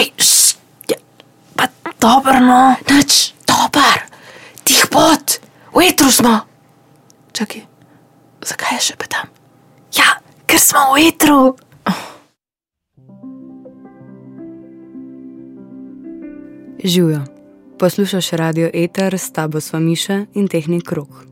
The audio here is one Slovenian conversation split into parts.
Hej, šš, ja, pa dobro, no. Nič. Dober, tih pot, v etru smo. Čakaj, zakaj je še pa tam? Ja, ker smo v etru. Živijo. Poslušaš radio Eter, s tabo sva Miša in tehnik Krog.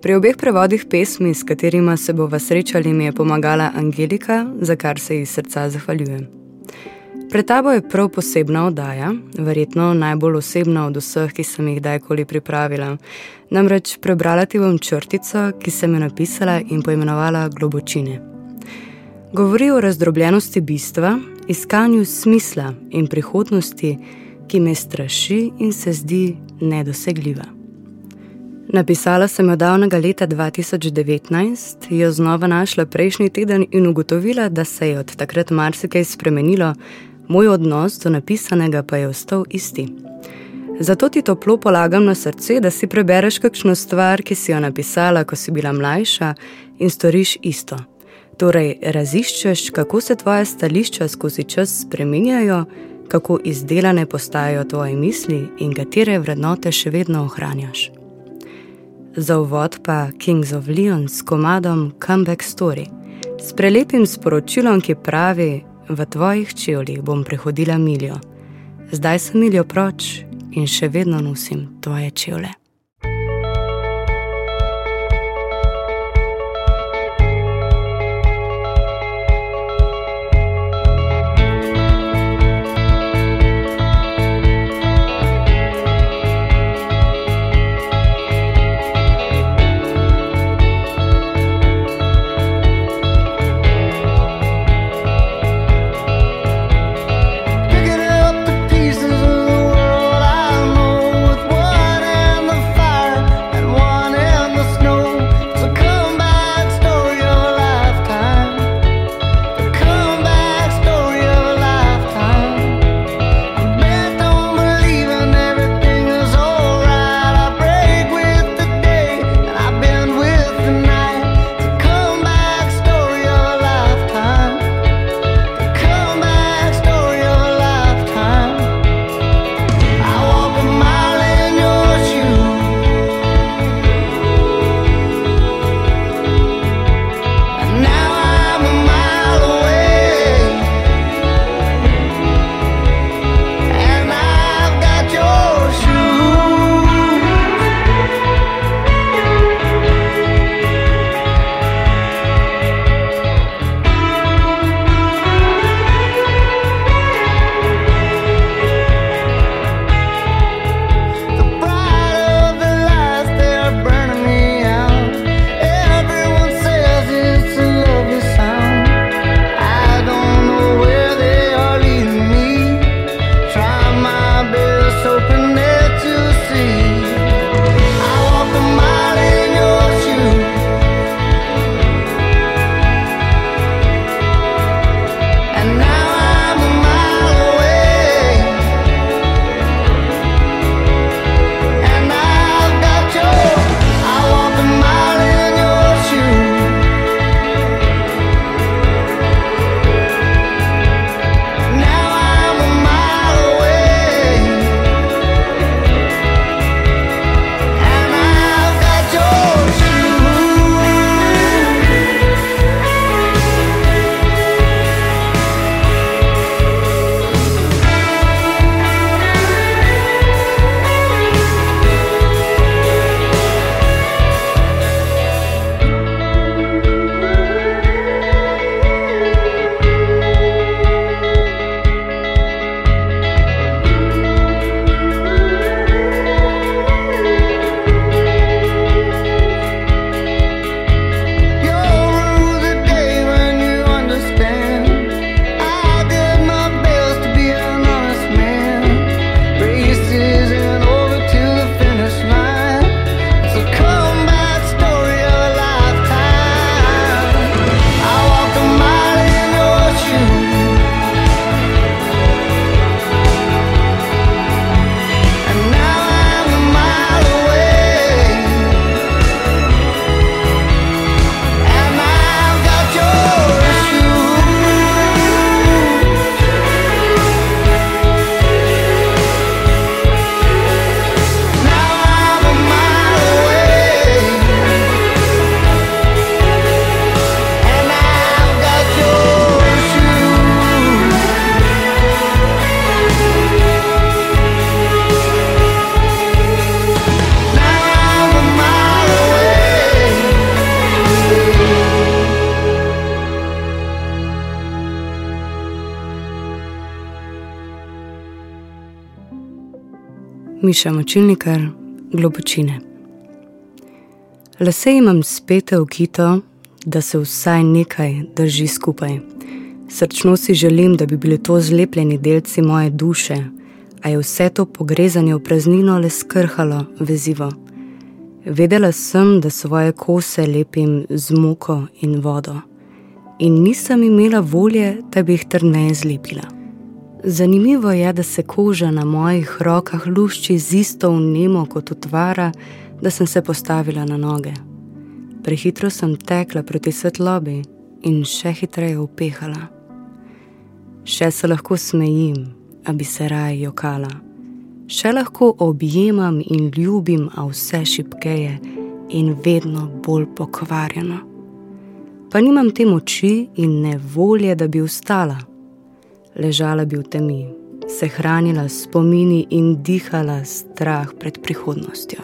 Pri obeh prevodih pesmi, s katerima se bova srečali, mi je pomagala Angelika, za kar se ji srca zahvaljujem. Pred tabo je prav posebna oddaja, verjetno najbolj osebna od vseh, ki sem jih kdajkoli pripravila. Namreč prebrala ti bom črtico, ki sem jo napisala in poimenovala Globočine. Govori o razdrobljenosti bistva, iskanju smisla in prihodnosti, ki me straši in se zdi nedosegljiva. Napisala sem jo davnega leta 2019, jo znova našla prejšnji teden in ugotovila, da se je od takrat marsikaj spremenilo, moj odnos do napisanega pa je ostal isti. Zato ti toplo polagam na srce, da si prebereš kakšno stvar, ki si jo napisala, ko si bila mlajša, in storiš isto. Torej, raziščeš, kako se tvoje stališča skozi čas spreminjajo, kako izdelane postajajo tvoje misli in katere vrednote še vedno ohranjaš. Za uvod pa Kings of Leon s komadom Comeback Story, s prelepim sporočilom, ki pravi: V tvojih čevljih bom prehodila miljo. Zdaj sem miljo proč in še vedno nosim tvoje čevlje. Miša močilnikar, globočine. Lase imam spete v kito, da se vsaj nekaj drži skupaj. Srčno si želim, da bi bili to zlepljeni delci moje duše, a je vse to pogrezanje v praznino le skrhalo vezivo. Vedela sem, da svoje kose lepim z muko in vodo, in nisem imela volje, da bi jih trdneje zlepila. Zanimivo je, da se koža na mojih rokah lušči z isto vnemo kot utvara, da sem se postavila na noge. Prehitro sem tekla proti svetlobi in še hitreje upehala. Še se lahko smejim, a bi se raje jokala. Še lahko objemam in ljubim, a vse šipkeje in vedno bolj pokvarjeno. Pa nimam te moči in ne volje, da bi ustala. Ležala bi v temi, se hranila s spomini in dihala strah pred prihodnostjo.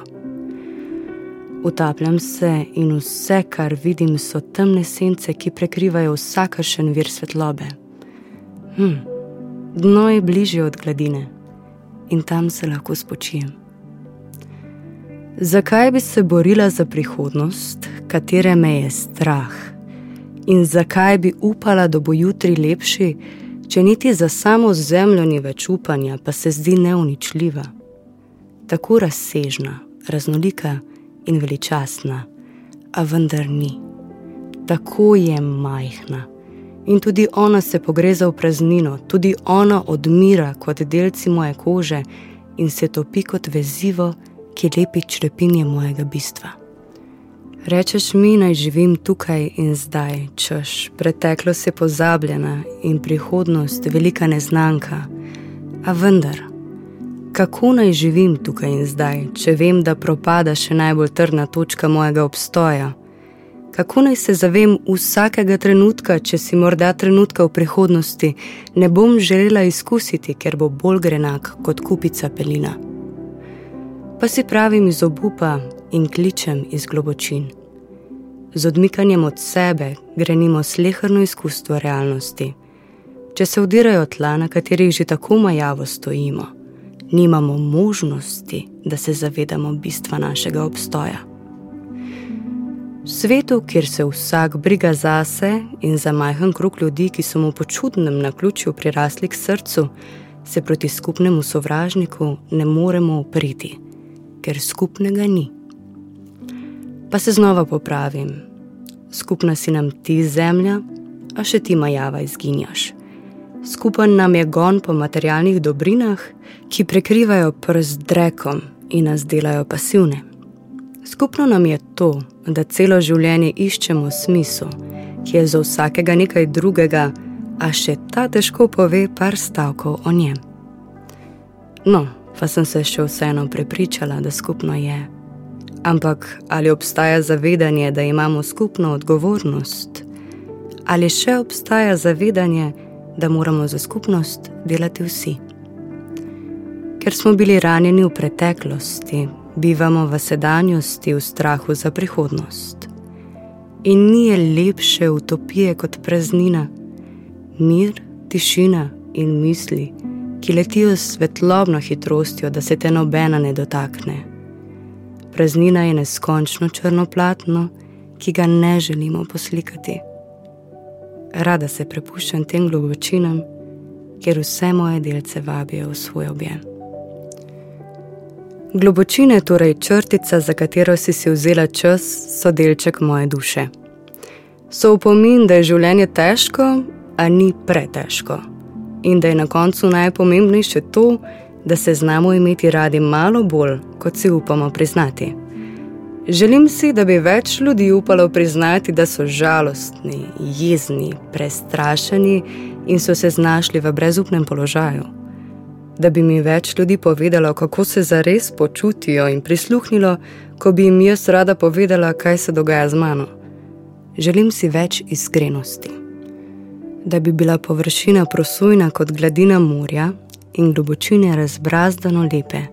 Utapljam se in vse, kar vidim, so temne sence, ki prekrivajo vsakršen vir svetlobe. Hm, dno je bližje od gladine in tam se lahko spočijem. Zakaj bi se borila za prihodnost, katere me je strah? In zakaj bi upala, da bo jutri lepši, če niti za samo zemljo ni več upanja, pa se zdi neuničljiva? Tako razsežna, raznolika in veličastna, a vendar ni. Tako je majhna. In tudi ona se pogreza v praznino, tudi ona odmira kot delci moje kože in se topi kot vezivo, ki lepi črepinje mojega bistva. Rečeš mi, naj živim tukaj in zdaj, češ, preteklost je pozabljena in prihodnost velika neznanka, a vendar kako naj živim tukaj in zdaj, če vem, da propada še najbolj trdna točka mojega obstoja? Kako naj se zavem vsakega trenutka, če si morda trenutka v prihodnosti ne bom želela izkusiti, ker bo bolj grenak kot kupica pelina? Pa si pravim iz obupa in kličem iz globočin. Z odmikanjem od sebe grenimo slehrno izkustvo realnosti. Če se vdirajo tla, na katerih že tako majavo stojimo nimamo možnosti, da se zavedamo bistva našega obstoja. V svetu, kjer se vsak briga zase in za majhen krug ljudi, ki so mu po čudnem naključju prirasli k srcu, se proti skupnemu sovražniku ne moremo upriti, ker skupnega ni. Pa se znova popravim. Skupna si nam ti zemlja, a še ti majava izginjaš. Skupen nam je gon po materialnih dobrinah, ki prekrivajo prst drekom in nas delajo pasivne. Skupno nam je to, da celo življenje iščemo smisel, ki je za vsakega nekaj drugega, a še ta težko pove par stavkov o njem. No, pa sem se še vseeno prepričala, da skupno je. Ampak ali obstaja zavedanje, da imamo skupno odgovornost? Ali še obstaja zavedanje, da moramo za skupnost delati vsi. Ker smo bili ranjeni v preteklosti, bivamo v sedanjosti v strahu za prihodnost. In ni je lepše utopije kot praznina, mir, tišina in misli, ki letijo s svetlobno hitrostjo, da se te nobena ne dotakne. Praznina je neskončno črno platno, ki ga ne želimo poslikati rada se prepuščam tem globočinam, ker vse moje delce vabijo v svoj objem. Globočine, torej črtica, za katero si si vzela čas, so delček moje duše. So upomin, da je življenje težko, a ni pretežko. In da je na koncu najpomembnejše to, da se znamo imeti radi malo bolj, kot si upamo priznati. Želim si, da bi več ljudi upalo priznati, da so žalostni, jezni, prestrašeni in so se znašli v brezupnem položaju. Da bi mi več ljudi povedalo, kako se zares počutijo in prisluhnilo, ko bi jim jaz rada povedala, kaj se dogaja z mano. Želim si več iskrenosti. Da bi bila površina prosojna kot gladina morja in globočine razbrazdano lepe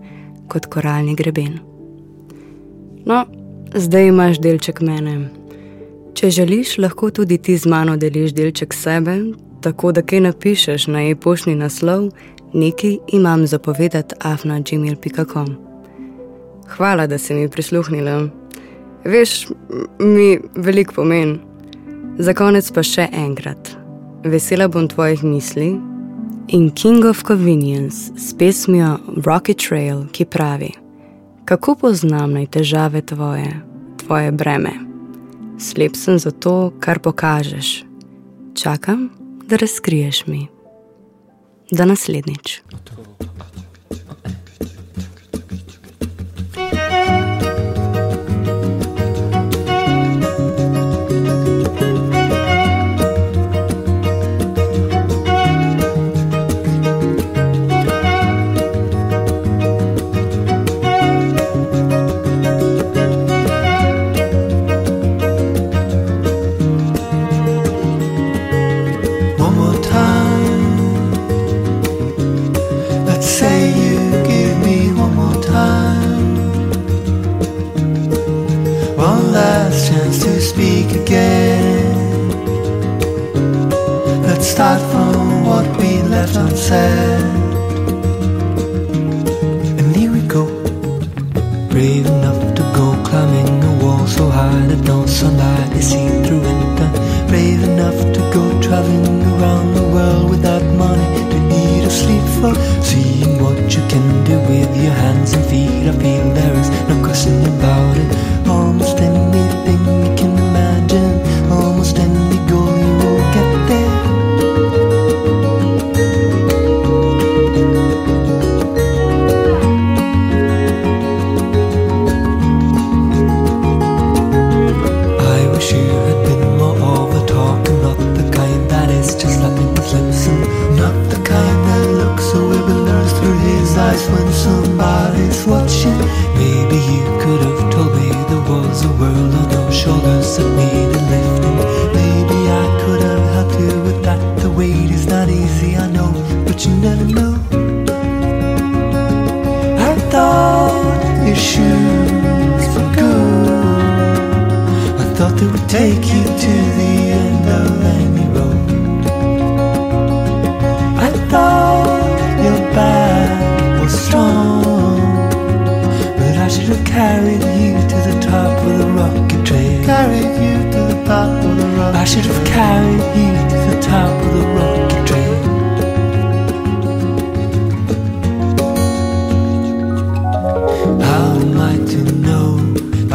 kot koralni greben. No, zdaj imaš delček mene. Če želiš, lahko tudi ti z mano deliš delček sebe, tako da kaj napišeš na e-poštni naslov Nekaj imam zapovedati afna.gmail.com. Hvala, da si mi prisluhnila. Veš, mi veliko pomeni. Za konec pa še enkrat. Vesela bom tvojih misli in King of Convenience s pesmijo Rocket Trail, ki pravi: Kako poznam naj težave tvoje, tvoje breme? Slep sem za to, kar pokažeš. Čakam, da razkriješ mi. Da naslednjič. One thought they would take you to the end of any road. I thought your back was strong, but I should have carried you to the top of the rocket train. Carried you to the top of the rocket. I should have carried you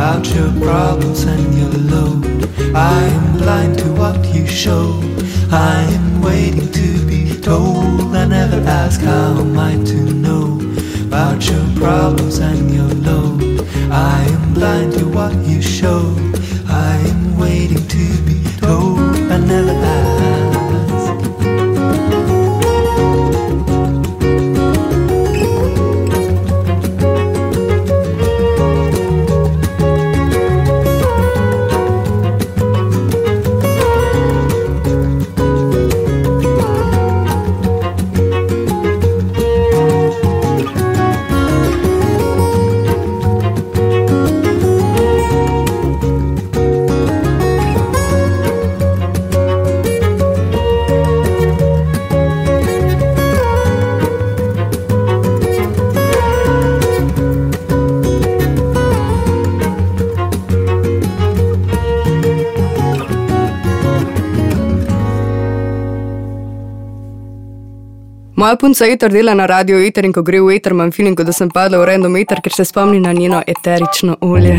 about your problems and your load? I am blind to what you show. I am waiting to be told. I never ask how am I to know about your problems and your load. I am blind to what you show. I am waiting to be told. I never ask. Moja punca Eter dela na radio Eter in ko gre v Eter, imam feeling, da sem padla v random Eter, ker se spomni na njeno eterično olje.